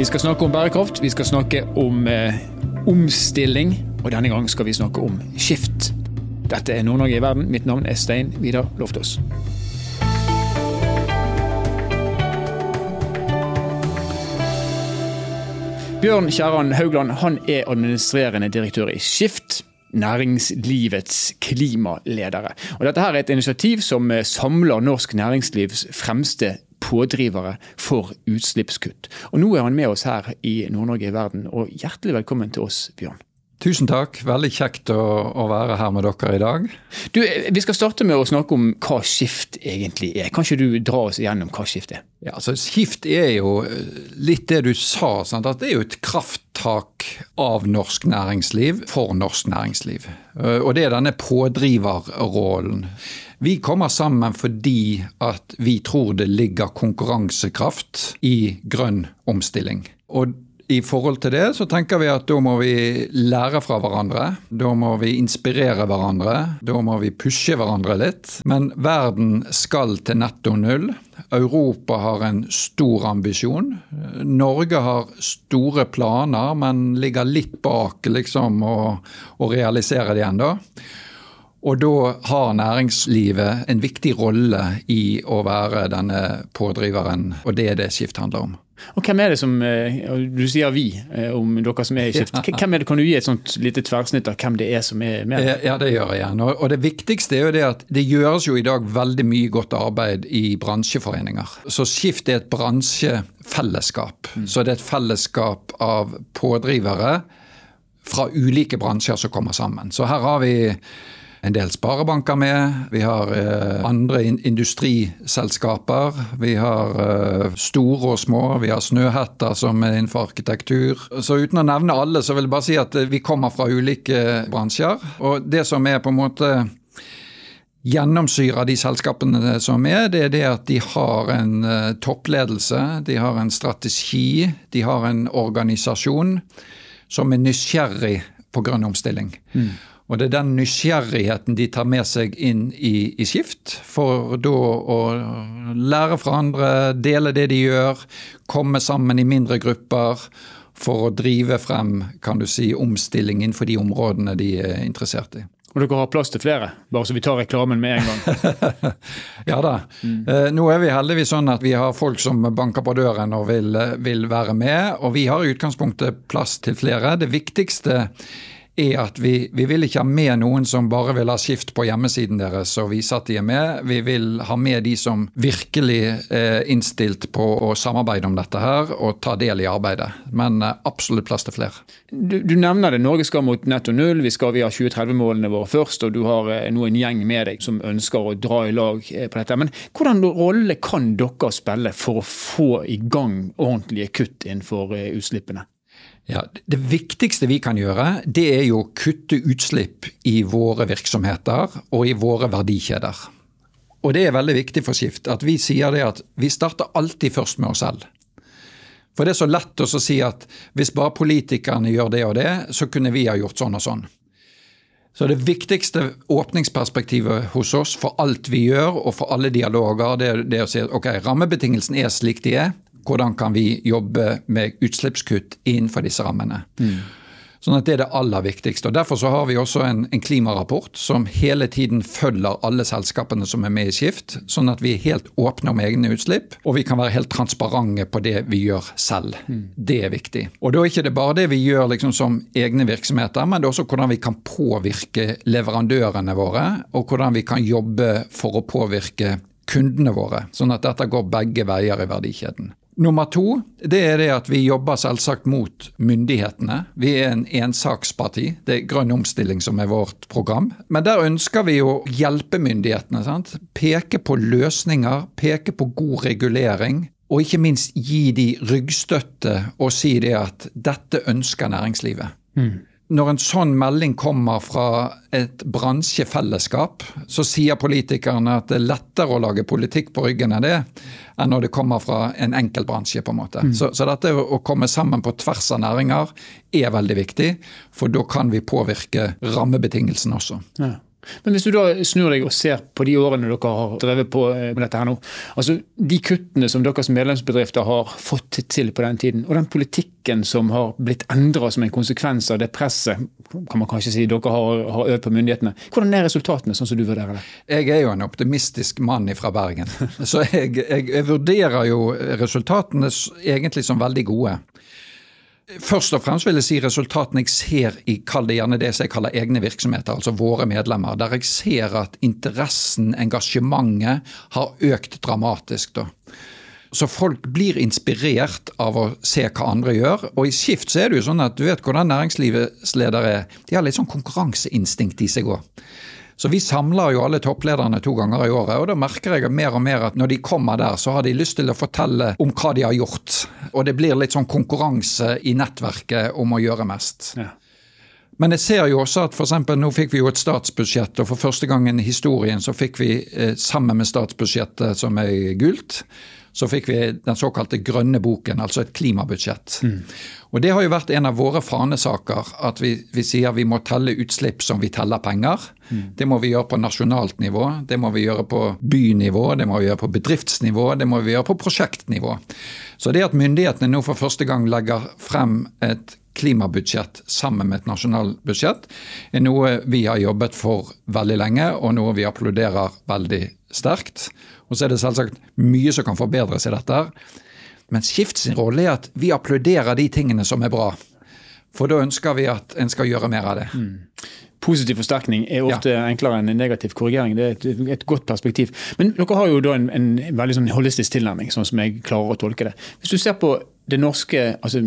Vi skal snakke om bærekraft, vi skal snakke om eh, omstilling, og denne gang skal vi snakke om skift. Dette er Nord-Norge i verden. Mitt navn er Stein Vidar Loftaas. Bjørn Kjæran Haugland han er administrerende direktør i Skift. Næringslivets klimaledere. Og dette her er et initiativ som samler norsk næringslivs fremste pådrivere for utslippskutt. Og Nå er han med oss her i Nord-Norge i verden, og hjertelig velkommen til oss, Bjørn. Tusen takk. Veldig kjekt å, å, være her med dere i dag. Du, Vi skal starte med å snakke om hva skift egentlig er. Kan ikke du dra oss igjennom hva skift er? Ja, altså Skift er jo litt det du sa. Sant? at Det er jo et krafttak av norsk næringsliv for norsk næringsliv. Og det er denne pådriverrollen. Vi kommer sammen fordi at vi tror det ligger konkurransekraft i grønn omstilling. Og i forhold til det så tenker vi at da må vi lære fra hverandre. Da må vi inspirere hverandre. Da må vi pushe hverandre litt. Men verden skal til netto null. Europa har en stor ambisjon. Norge har store planer, men ligger litt bak liksom å, å realisere det ennå. Og da har næringslivet en viktig rolle i å være denne pådriveren, og det er det Skift handler om. Og hvem er det som, eh, Du sier vi eh, om dere som er i Skift. Hvem er det, Kan du gi et sånt lite tverrsnitt av hvem det er som er med? Ja, det gjør jeg gjerne. Og det viktigste er jo det at det gjøres jo i dag veldig mye godt arbeid i bransjeforeninger. Så Skift er et bransjefellesskap. Mm. Så det er et fellesskap av pådrivere fra ulike bransjer som kommer sammen. Så her har vi en del sparebanker med. Vi har eh, andre in industriselskaper. Vi har eh, store og små. Vi har Snøhetter som er innenfor arkitektur. Så uten å nevne alle, så vil jeg bare si at eh, vi kommer fra ulike bransjer. Og det som er på en måte gjennomsyrer de selskapene som er, det er det at de har en uh, toppledelse, de har en strategi, de har en organisasjon som er nysgjerrig på grønn omstilling. Mm. Og det er den nysgjerrigheten de tar med seg inn i, i Skift, for da å lære fra andre, dele det de gjør, komme sammen i mindre grupper for å drive frem kan du si, omstilling innenfor de områdene de er interessert i. Og dere har plass til flere, bare så vi tar reklamen med en gang. ja da. Mm. Nå er vi heldigvis sånn at vi har folk som banker på døren og vil, vil være med. Og vi har i utgangspunktet plass til flere. Det viktigste er at vi, vi, vil ikke ha med noen som bare vil ha skift på hjemmesiden deres og vise at de er med. Vi vil ha med de som virkelig er innstilt på å samarbeide om dette her og ta del i arbeidet. Men eh, absolutt plass til flere. Du, du nevner det, Norge skal mot netto null. Vi skal via har 2030-målene våre først, og du har eh, nå en gjeng med deg som ønsker å dra i lag eh, på dette. Men hvordan rolle kan dere spille for å få i gang ordentlige kutt innenfor utslippene? Ja, Det viktigste vi kan gjøre, det er jo å kutte utslipp i våre virksomheter og i våre verdikjeder. Og det er veldig viktig for Skift at vi sier det at vi starter alltid først med oss selv. For det er så lett å si at hvis bare politikerne gjør det og det, så kunne vi ha gjort sånn og sånn. Så det viktigste åpningsperspektivet hos oss for alt vi gjør og for alle dialoger, det er det å si at ok, rammebetingelsene er slik de er hvordan kan vi jobbe med utslippskutt innenfor disse rammene. Mm. Sånn at Det er det aller viktigste. og Derfor så har vi også en, en, klimarapport som hele tiden følger alle selskapene som er med i Skift, sånn at vi er helt åpne om egne utslipp, og vi kan være helt transparente på det vi gjør selv. Mm. Det er viktig. Og Da er ikke det bare det vi gjør liksom som egne virksomheter, men det er også hvordan vi kan påvirke leverandørene våre, og hvordan vi kan jobbe for å påvirke kundene våre, sånn at dette går begge veier i verdikjeden. Nummer to det er det at vi jobber selvsagt mot myndighetene. Vi er en ensaksparti. Det er grønn omstilling som er vårt program. Men der ønsker vi å hjelpe myndighetene. Sant? Peke på løsninger, peke på god regulering. Og ikke minst gi de ryggstøtte og si det at dette ønsker næringslivet. Mm når en sånn melding kommer fra et bransjefellesskap, så sier politikerne at det er lettere å lage politikk på ryggen av det, enn når det kommer fra en enkeltbransje. på en måte. Mm. Så, så, dette å komme sammen på tvers av næringer er veldig viktig, for da kan vi påvirke rammebetingelsene også. Ja. Men hvis du da snur deg og ser på de årene dere har drevet på med dette her nå, altså de kuttene som deres medlemsbedrifter har fått til på den tiden, og den politikken som har blitt endra som en konsekvens av det presset kan man kanskje si dere har, har øvd på myndighetene, hvordan er resultatene, sånn som du vurderer det? Jeg er jo en optimistisk mann fra Bergen, så jeg, jeg, jeg vurderer jo resultatene egentlig som veldig gode. Først og fremst vil jeg si resultatene jeg ser i kall det gjerne det som jeg kaller egne virksomheter, altså våre medlemmer. Der jeg ser at interessen, engasjementet, har økt dramatisk. da. Så folk blir inspirert av å se hva andre gjør. Og i Skift så er det jo sånn at du vet hvordan næringslivets ledere er. De har litt sånn konkurranseinstinkt i seg òg. Så vi samler jo alle topplederne to ganger i året, og da merker jeg mer og mer at når de kommer der, så har de lyst til å fortelle om hva de har gjort. Og det blir litt sånn konkurranse i nettverket om å gjøre mest. Ja. Men jeg ser jo også at for eksempel, nå fikk vi jo et statsbudsjett, og for første gangen i historien så fikk vi eh, sammen med statsbudsjettet som er gult, så fikk vi den såkalte grønne boken, altså et klimabudsjett. Mm. Og Det har jo vært en av våre fanesaker, at vi, vi sier vi må telle utslipp som vi teller penger. Mm. Det må vi gjøre på nasjonalt nivå, det må vi gjøre på bynivå, det må vi gjøre på bedriftsnivå, det må vi gjøre på prosjektnivå. Så det at myndighetene nå for første gang legger frem et klimabudsjett sammen med et nasjonalbudsjett, er noe vi har jobbet for veldig lenge, og noe vi applauderer veldig sterkt. Og så er det selvsagt mye som kan forbedres i dette. Men Skift sin rolle er at vi applauderer de tingene som er bra. For da ønsker vi at en skal gjøre mer av det. Mm. Positiv forsterkning er ofte ja. enklere enn en negativ korrigering. Det er et, et, godt perspektiv. Men dere har jo da en, en veldig sånn holistisk tilnærming, sånn som jeg klarer å tolke det. Hvis du ser på det norske, altså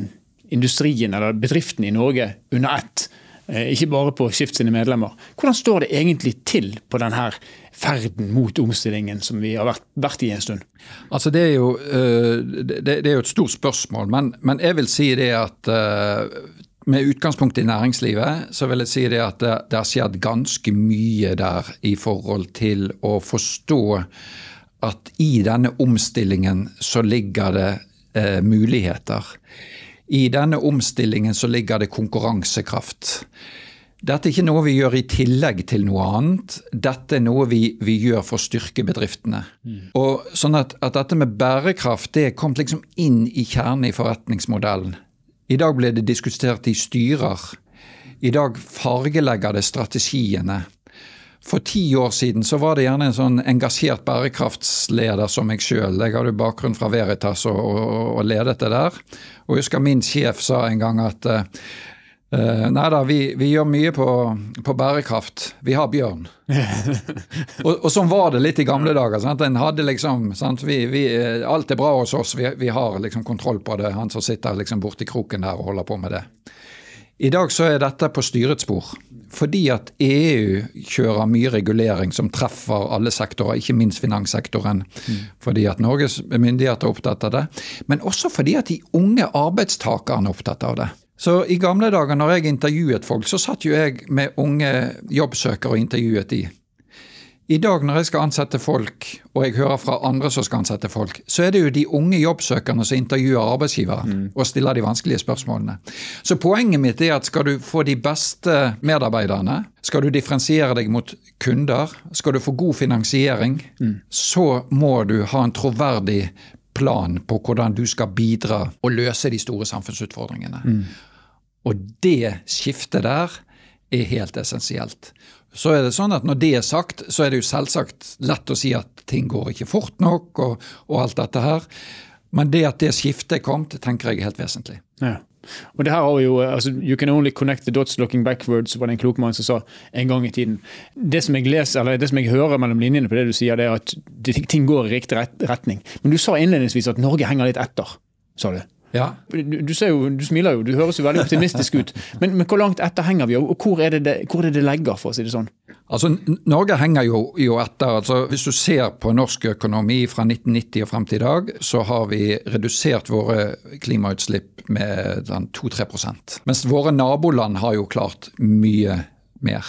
industrien eller bedriftene i Norge under ett, ikke bare på Skift sine medlemmer. Hvordan står det egentlig til på denne ferden mot omstillingen som vi har vært, vært i en stund? Altså det, er jo, eh, det, er jo et stort spørsmål, men, men jeg vil si det at eh, med utgangspunkt i næringslivet, så vil jeg si det at det, det har skjedd ganske mye der i forhold til å forstå at i denne omstillingen så ligger det eh, muligheter. I denne omstillingen så ligger det konkurransekraft. Dette er ikke noe vi gjør i tillegg til noe annet. Dette er noe vi, vi gjør for å styrke bedriftene. Mm. Og sånn at, at, dette med bærekraft det er kommet liksom inn i kjernen i forretningsmodellen. I dag ble det diskutert i styrer. I dag fargelegger det strategiene. For ti år siden så var det gjerne en sånn engasjert bærekraftsleder som meg sjøl. Jeg hadde bakgrunn fra Veritas og, og, og, ledet det der. Og jeg husker min sjef sa en gang at uh, nei da, vi, vi, gjør mye på, på, bærekraft. Vi har bjørn. og, og, sånn var det litt i gamle dager. Sant? En hadde liksom, vi, vi, Alt er bra hos oss, vi, vi har liksom kontroll på det. Han som sitter liksom borti kroken der og holder på med det. I dag så er dette på styrets spor. Fordi at EU kjører mye regulering som treffer alle sektorer, ikke minst finanssektoren. Mm. Fordi at Norges myndigheter er opptatt av det. Men også fordi at de unge arbeidstakerne er opptatt av det. Så i gamle dager når jeg intervjuet folk, så satt jo jeg med unge jobbsøkere og intervjuet de. I dag når jeg skal ansette folk, og jeg hører fra andre som skal ansette folk, så er det jo de unge jobbsøkerne som intervjuer arbeidsgivere mm. og stiller de vanskelige spørsmålene. Så poenget mitt er at skal du få de beste medarbeiderne, skal du differensiere deg mot kunder, skal du få god finansiering, mm. så må du ha en troverdig plan på hvordan du skal bidra og løse de store samfunnsutfordringene. Mm. Og det skiftet der er helt essensielt. Så er det sånn at Når det er sagt, så er det jo selvsagt lett å si at ting går ikke fort nok, og, og alt dette her. Men det at det skiftet er kommet, tenker jeg er helt vesentlig. Ja. Og det her har jo, altså, You can only connect the dots looking backwards, var det en klok mann som sa en gang i tiden. Det som jeg leser, eller det som jeg hører mellom linjene på det du sier, det er at ting går i riktig retning. Men du sa innledningsvis at Norge henger litt etter, sa du. Ja. Du, du, jo, du, smiler jo, du høres jo veldig optimistisk ut. Men, men hvor langt etter henger vi, og hvor er, det det, hvor er det det legger, for å si det sånn? Altså, Norge henger jo, jo etter. altså Hvis du ser på norsk økonomi fra 1990 og frem til i dag, så har vi redusert våre klimautslipp med 2-3% sånn Mens våre naboland har jo klart mye mer.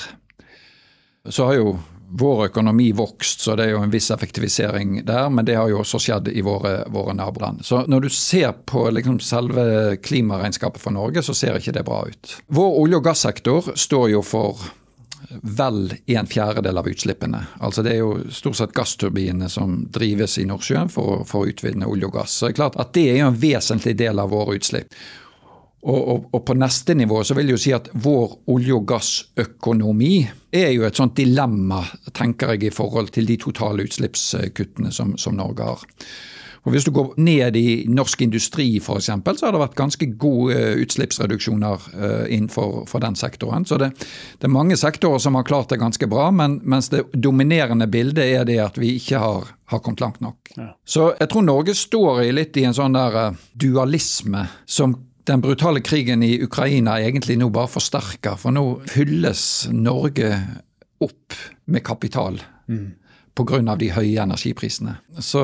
Så har jo vår økonomi vokst, så det er jo en viss effektivisering der. Men det har jo også skjedd i våre, våre naboland. Så når du ser på liksom selve klimaregnskapet for Norge, så ser ikke det bra ut. Vår olje- og gassektor står jo for vel en fjerdedel av utslippene. Altså Det er jo stort sett gassturbinene som drives i Nordsjøen for, for å utvinne olje og gass. Så det er klart at det er jo en vesentlig del av våre utslipp. Og, og, og, på neste nivå så vil jeg jo si at vår olje- og gassøkonomi er jo et sånt dilemma, tenker jeg, i forhold til de totale utslippskuttene som, som Norge har. Og Hvis du går ned i norsk industri f.eks., så har det vært ganske gode eh, utslippsreduksjoner eh, innenfor for den sektoren. Så det, det, er mange sektorer som har klart det ganske bra, men mens det dominerende bildet er det at vi ikke har, har kommet langt nok. Ja. Så jeg tror Norge står i litt i en sånn der eh, dualisme som den brutale krigen i Ukraina egentlig nå bare forsterka, For nå fylles Norge opp med kapital. Mm pga. de høye energiprisene. Så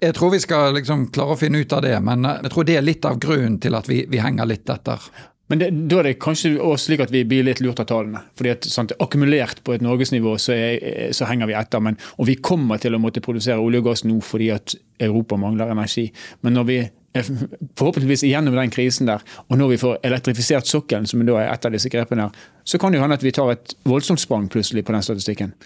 jeg tror vi skal liksom klare å finne ut av det, men jeg tror det er litt av grunnen til at vi, vi henger litt etter. Men det, da er det kanskje også slik at vi blir litt lurt av tallene. fordi at sant, Akkumulert på et norgesnivå så, er, så henger vi etter. Men, og vi kommer til å måtte produsere olje og gass nå fordi at Europa mangler energi. Men når vi er forhåpentligvis igjennom den krisen der, og når vi får elektrifisert sokkelen, som da er et av disse grepene, så kan det jo hende at vi tar et voldsomt sprang plutselig på den statistikken.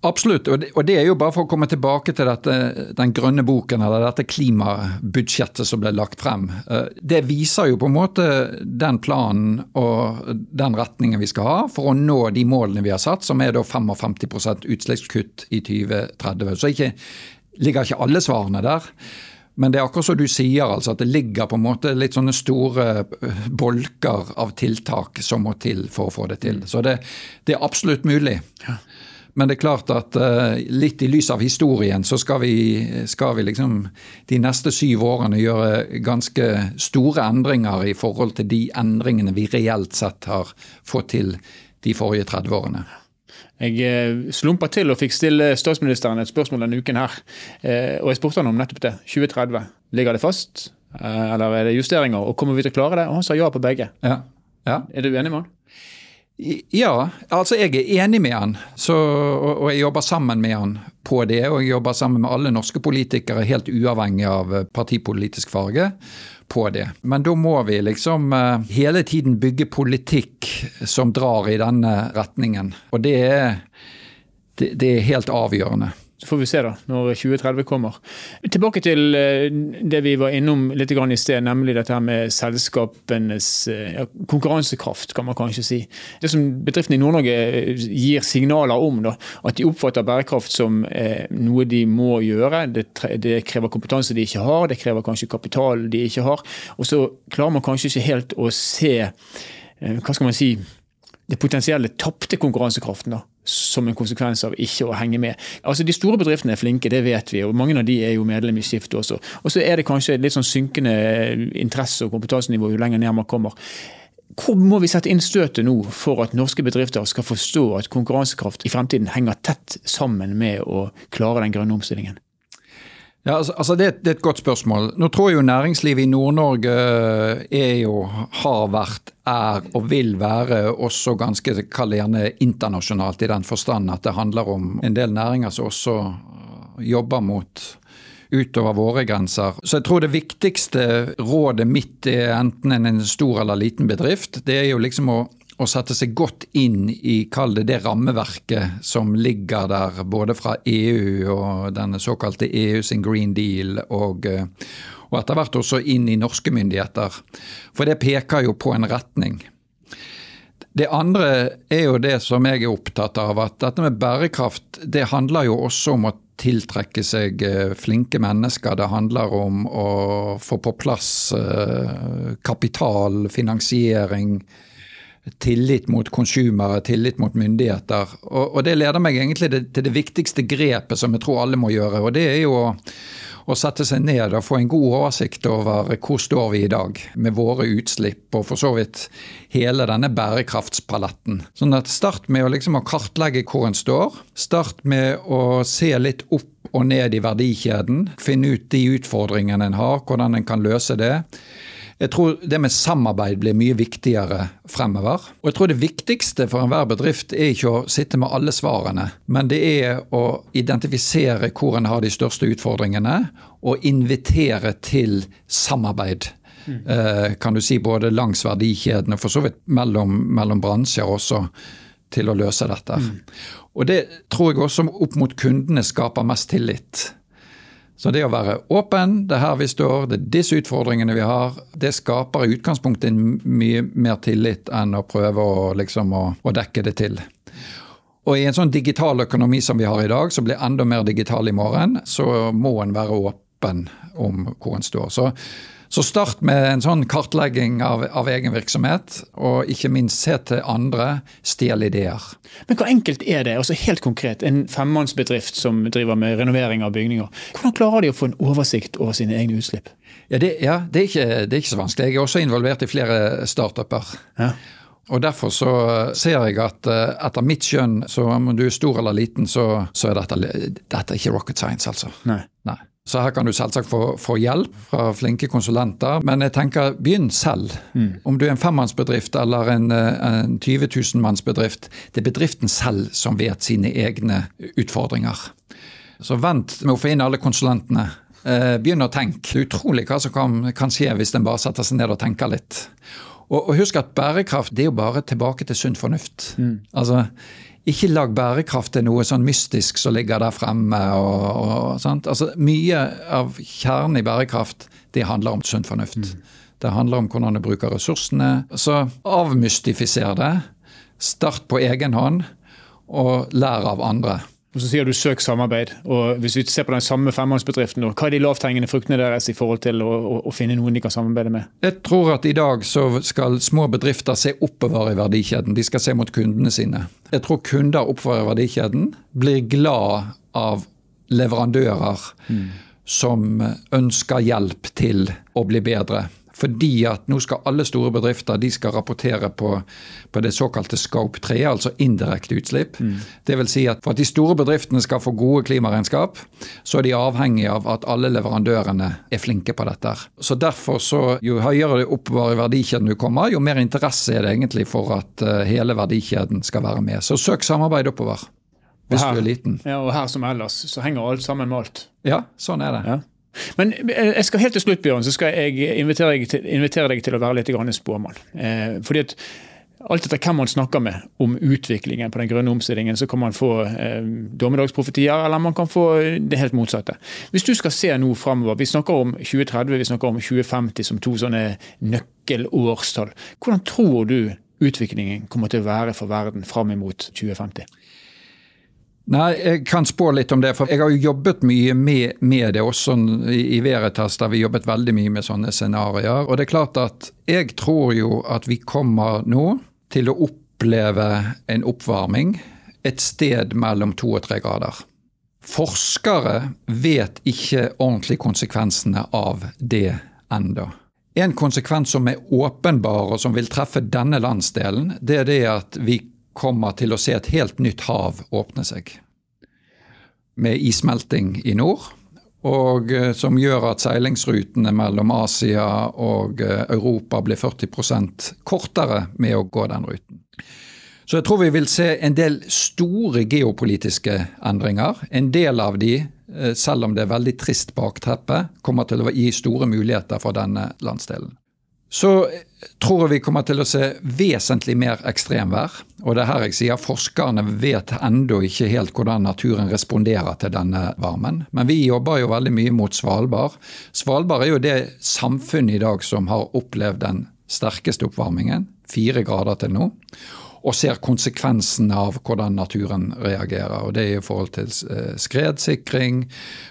Absolutt, og det, og det, er jo bare for å komme tilbake til dette, den grønne boken, eller dette klimabudsjettet som ble lagt frem. Eh, det viser jo på en måte den planen og den retningen vi skal ha for å nå de målene vi har satt, som er da 55% utslippskutt i 2030. Så ikke, ligger ikke alle svarene der. Men det er akkurat som du sier, altså at det ligger på en måte litt sånne store bolker av tiltak som må til for å få det til. Så det, det er absolutt mulig. Ja. Men det er klart at uh, litt i lys av historien så skal vi, skal vi liksom de neste syv årene gjøre ganske store endringer i forhold til de endringene vi reelt sett har fått til de forrige 30 årene. Jeg eh, slumpa til og fikk stille statsministeren et spørsmål denne uken her. Eh, og jeg spurte han om nettopp det. 2030. Ligger det fast, eller er det justeringer? Og kommer vi til å klare det? Og han sa ja på begge. Ja. Ja. Er du enig med han? Ja, altså jeg er enig med han, så, og, jeg jobber sammen med han på det. Og jeg jobber sammen med alle norske politikere, helt uavhengig av eh, partipolitisk farge, på det. Men da må vi liksom uh, hele tiden bygge politikk som drar i denne retningen. Og det er, det, det er helt avgjørende. Så får vi se da, når 2030 kommer. Tilbake til eh, det vi var innom litt i sted, nemlig dette her med selskapenes eh, ja, konkurransekraft, kan man kanskje si. Det som bedriftene i Nord-Norge eh, gir signaler om, da, at de oppfatter bærekraft som eh, noe de må gjøre. Det, det, krever kompetanse de ikke har, det krever kanskje kapital de ikke har. Og så klarer man kanskje ikke helt å se eh, hva skal man si, det potensielle tapte konkurransekraften. da som en konsekvens av ikke å henge med. Altså De store bedriftene er flinke, det vet vi, og mange av de er jo medlem i Skift også. Og så er det kanskje litt sånn synkende interesse- og kompetansenivå jo lenger ned man kommer. Hvor må vi sette inn støtet nå for at norske bedrifter skal forstå at konkurransekraft i fremtiden henger tett sammen med å klare den grønne omstillingen? Ja, altså, altså det, det, er et godt spørsmål. Nå tror jeg jo næringslivet i Nord-Norge eh, er jo, har vært, er og vil være også ganske kall gjerne internasjonalt, i den forstand at det handler om en del næringer som også eh, jobber mot utover våre grenser. Så jeg tror det viktigste rådet mitt er enten en stor eller liten bedrift. Det er jo liksom å å sette seg godt inn i det, det rammeverket som ligger der, både fra EU og denne såkalte EU sin Green Deal, og, eh, og etter hvert også inn i norske myndigheter. For det peker jo på en retning. Det andre er jo det som jeg er opptatt av, at dette med bærekraft det handler jo også om å tiltrekke seg eh, flinke mennesker. Det handler om å få på plass eh, kapital, finansiering, tillit mot konsumere, tillit mot myndigheter. Og, og, Det leder meg egentlig til det viktigste grepet som jeg tror alle må gjøre. og Det er jo å, å sette seg ned og få en god oversikt over hvor står vi i dag med våre utslipp, og for så vidt hele denne bærekraftspaletten. Sånn at Start med å, liksom, kartlegge hvor en står. Start med å se litt opp og ned i verdikjeden. Finne ut de utfordringene en har, hvordan en kan løse det. Jeg tror det med samarbeid blir mye viktigere fremover. Og jeg tror det viktigste for enhver bedrift er ikke å sitte med alle svarene, men det er å identifisere hvor en har de største utfordringene, og invitere til samarbeid. Mm. kan du si både langs verdikjedene, for så vidt mellom, mellom bransjer også. til å løse dette. Og det tror jeg også opp mot kundene skaper mest tillit. Så det å være åpen, det er her vi står, det er disse utfordringene vi har, det skaper i utgangspunktet mye mer tillit enn å prøve å, liksom, å, å dekke det til. Og i en sånn digital økonomi som vi har i dag, som blir enda mer digital i morgen, så må en være åpen om hvor en står. Så så start med en sånn kartlegging av, av, egen virksomhet, og ikke minst se til andre, stjel ideer. Men hvor enkelt er det, altså helt konkret, en femmannsbedrift som driver med renovering av bygninger. Hvordan klarer de å få en oversikt over sine egne utslipp? Ja, Det, ja, det, er, ikke, det er, ikke, så vanskelig. Jeg er også involvert i flere startuper. Ja. Og Derfor så ser jeg at eh, etter mitt skjønn, så om du er stor eller liten, så, så er dette, dette er ikke rocket science, altså. Nei. Nei. Så her kan du selvsagt få, få, hjelp fra flinke konsulenter, men jeg tenker begynn selv. Mm. Om du er en femmannsbedrift eller en, en 20 000-mannsbedrift, det er bedriften selv som vet sine egne utfordringer. Så vent med å få inn alle konsulentene. Eh, begynn å tenke. Det er utrolig hva som kan, kan skje hvis en bare setter seg ned og tenker litt. Og, og, husk at bærekraft det er jo bare tilbake til sunn fornuft. Mm. Altså, ikke lag bærekraft til noe sånn mystisk som ligger der fremme. Og, og, altså, mye av kjernen i bærekraft det handler om sunn fornuft. Mm. Det handler om hvordan du bruker ressursene. Så avmystifiser det. Start på egen hånd, og lær av andre. Og Så sier du søk samarbeid. og Hvis vi ser på den samme femmannsbedriften, hva er de lavthengende fruktene deres i forhold til å, å, å, finne noen de kan samarbeide med? Jeg tror at i dag så skal små bedrifter se oppover i verdikjeden. De skal se mot kundene sine. Jeg tror kunder oppover i verdikjeden blir glad av leverandører mm. som ønsker hjelp til å bli bedre. Fordi at nå skal alle store bedrifter de skal rapportere på, på det såkalte scope 3, altså indirekte utslipp. Mm. Det vil si at For at de store bedriftene skal få gode klimaregnskap, så er de avhengig av at alle leverandørene er flinke på dette. Så derfor så, Jo høyere oppover i verdikjeden du kommer, jo mer interesse er det egentlig for at uh, hele verdikjeden skal være med. Så søk samarbeid oppover. Hvis her, du er liten. Ja, og her som ellers så henger alt sammen med alt. Ja, sånn er det. Ja. Men eh, jeg skal helt til slutt Bjørn, så skal jeg invitere deg til, invitere deg til å være litt spåmann. Eh, fordi at Alt etter hvem man snakker med om utviklingen på den grønne omstillingen, så kan man få eh, dommedagsprofetier, eller man kan få det helt motsatte. Hvis du skal se nå framover, vi snakker om 2030, vi snakker om 2050 som to sånne nøkkelårstall. Hvordan tror du utviklingen kommer til å være for verden fram mot 2050? Nei, jeg kan spå litt om det. For jeg har jo jobbet mye med, med det også i Veritas, der vi jobbet veldig mye med sånne scenarioer. Og det er klart at jeg tror jo at vi kommer nå til å oppleve en oppvarming et sted mellom to og tre grader. Forskere vet ikke ordentlig konsekvensene av det enda. En konsekvens som er åpenbar, og som vil treffe denne landsdelen, det er det at vi kommer til å se et helt nytt hav åpne seg. Med issmelting i nord, og eh, som gjør at seilingsrutene mellom Asia og eh, Europa blir 40% kortere med å gå den ruten. Så jeg tror vi vil se en del store geopolitiske endringer. En del av de, eh, selv om det er veldig trist bakteppe, kommer til å gi store muligheter for denne landsdelen. Så tror jeg vi kommer til å se vesentlig mer ekstremvær. Og det er her jeg sier forskerne vet ennå ikke helt hvordan naturen responderer til denne varmen. Men vi jobber jo veldig mye mot Svalbard. Svalbard er jo det samfunnet i dag som har opplevd den sterkeste oppvarmingen. Fire grader til nå. Og ser konsekvensene av hvordan naturen reagerer. Og Det er i forhold til eh, skredsikring,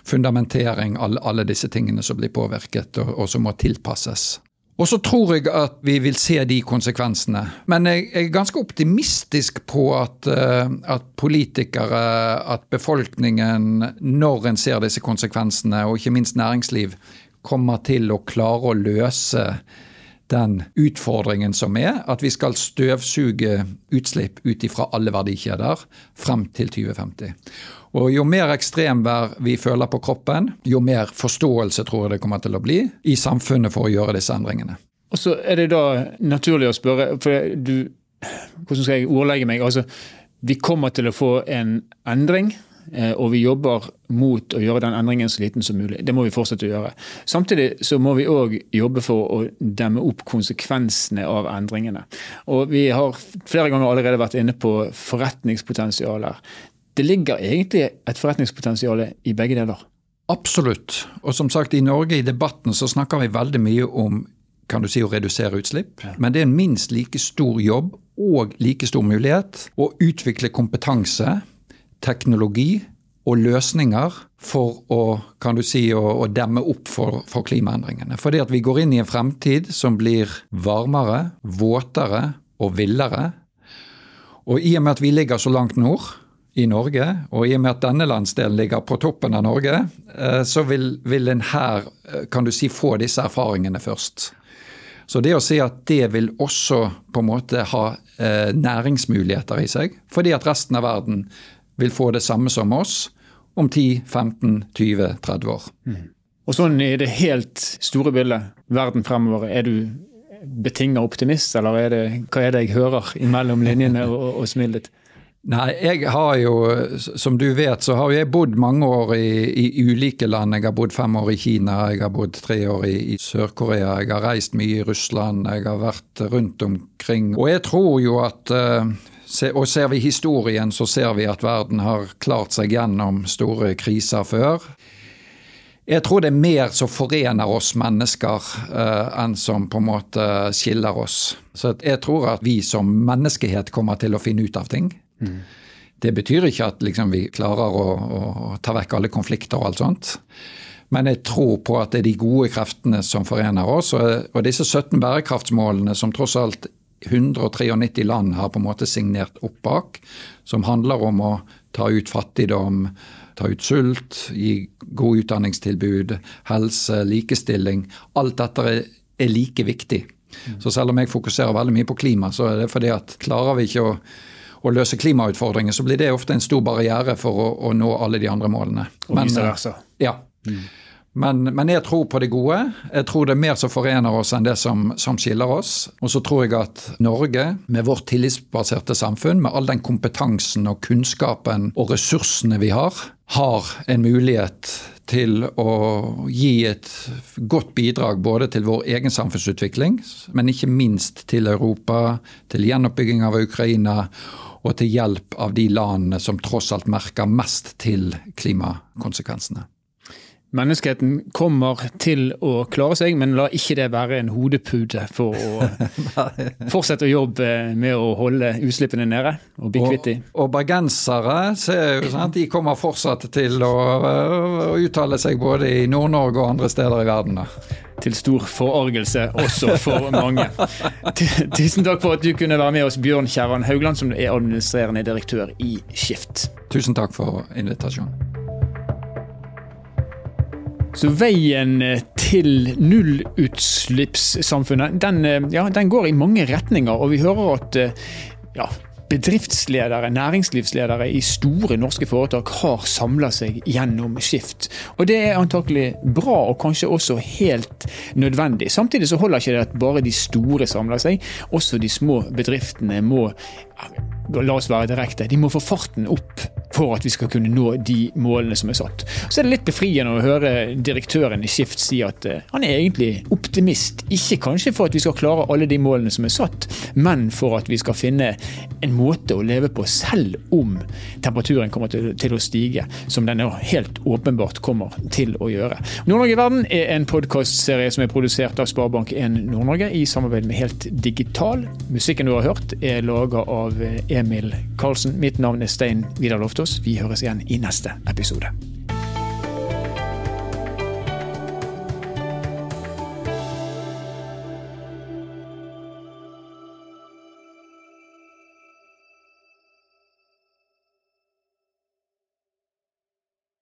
fundamentering, alle, disse tingene som blir påvirket og som må tilpasses. Og så tror jeg at vi vil se de konsekvensene. Men jeg er ganske optimistisk på at, eh, at politikere, at befolkningen, når en ser disse konsekvensene, og ikke minst næringsliv, kommer til å klare å løse den utfordringen som er at vi skal støvsuge utslipp ut ifra alle verdikjeder frem til 2050. Og Jo mer ekstremvær vi føler på kroppen, jo mer forståelse tror jeg det kommer til å bli i samfunnet for å gjøre disse endringene. Og så er det da naturlig å spørre, for du Hvordan skal jeg ordlegge meg? Altså, vi kommer til å få en endring eh, og vi jobber mot å gjøre den endringen så liten som mulig. Det må vi fortsette å gjøre. Samtidig så må vi òg jobbe for å demme opp konsekvensene av endringene. Og Vi har flere ganger allerede vært inne på forretningspotensialer. Det ligger egentlig et forretningspotensial i begge deler. Absolutt. Og som sagt, i Norge i debatten så snakker vi veldig mye om kan du si, å redusere utslipp. Ja. Men det er en minst like stor jobb og like stor mulighet å utvikle kompetanse, teknologi og løsninger for å, kan du si, å, å demme opp for, for, klimaendringene. Fordi at vi går inn i en fremtid som blir varmere, våtere og villere. Og i og med at vi ligger så langt nord, i Norge, og i og med at denne landsdelen ligger på toppen av Norge, eh, så vil, vil en her eh, kan du si, få disse erfaringene først. Så det å si at det vil også på en måte ha eh, næringsmuligheter i seg, fordi at resten av verden vil få det samme som oss om 10, 15, 20, 30 år. Mm. Og sånn i det helt store bildet, verden fremover, er du betinga optimist, eller er det, hva er det jeg hører imellom linjene og, og smilet ditt? Nei, jeg har jo, som du vet, så har jeg bodd mange år i, i, ulike land. Jeg har bodd fem år i Kina, jeg har bodd tre år i, i Sør-Korea, jeg har reist mye i Russland, jeg har vært rundt omkring. Og jeg tror jo at uh, og ser vi historien, så ser vi at verden har klart seg gjennom store kriser før. Jeg tror det er mer som forener oss mennesker uh, enn som på en måte skiller oss. Så jeg tror at vi som menneskehet kommer til å finne ut av ting. Mm. Det betyr ikke at liksom, vi klarer å, å, ta vekk alle konflikter og alt sånt. Men jeg tror på at det er de gode kreftene som forener oss. Og, og disse 17 bærekraftsmålene som tross alt 193 land har på en måte signert opp bak, som handler om å ta ut fattigdom, ta ut sult, gi gode utdanningstilbud, helse, likestilling. Alt dette er, er like viktig. Mm. Så selv om jeg fokuserer veldig mye på klima, så er det fordi at klarer vi ikke å å løse klimautfordringer, så blir det ofte en stor barriere for å, å nå alle de andre målene. Og vice versa. Ja. Mm. Men, men, jeg tror på det gode. Jeg tror det er mer som forener oss enn det som, som, skiller oss. Og så tror jeg at Norge, med vårt tillitsbaserte samfunn, med all den kompetansen og kunnskapen og ressursene vi har, har en mulighet til å gi et godt bidrag både til vår egen samfunnsutvikling, men ikke minst til Europa, til gjenoppbygging av Ukraina og til hjelp av de landene som tross alt merker mest til klimakonsekvensene. Menneskeheten kommer til å klare seg, men la ikke det være en hodepute for å fortsette å jobbe med å holde utslippene nede og bli kvitt dem. Og, og bergensere ser jo sant, de kommer fortsatt til å, å uttale seg både i Nord-Norge og andre steder i verden. Da til stor forargelse også for mange. Tusen takk for at du kunne være med oss, Bjørn Kjerran Haugland, som er administrerende direktør i Skift. Tusen takk for invitasjonen. Så veien til nullutslippssamfunnet, den, ja, den går i mange retninger. Og vi hører at ja, bedriftsledere, næringslivsledere i store norske foretak har samla seg gjennom Skift. Og det er antakelig bra, og kanskje også helt nødvendig. Samtidig så holder ikke det at bare de store samler seg. Også de små bedriftene må la oss være direkte, de må få farten opp for at vi skal kunne nå de målene som er satt. Så er det litt befriende å høre direktøren i Skift si at uh, han er egentlig optimist. Ikke kanskje for at vi skal klare alle de målene som er satt, men for at vi skal finne en måte å leve på selv om temperaturen kommer til, å stige, som den helt åpenbart kommer til å gjøre. Nord-Norge i verden er en podkastserie som er produsert av Sparebank1 Nord-Norge i samarbeid med Helt Digital. Musikken du har hørt er laga av eh, Emil Karlsen. Mitt navn er Stein Vidar Loftaas. Vi høres igjen i neste episode.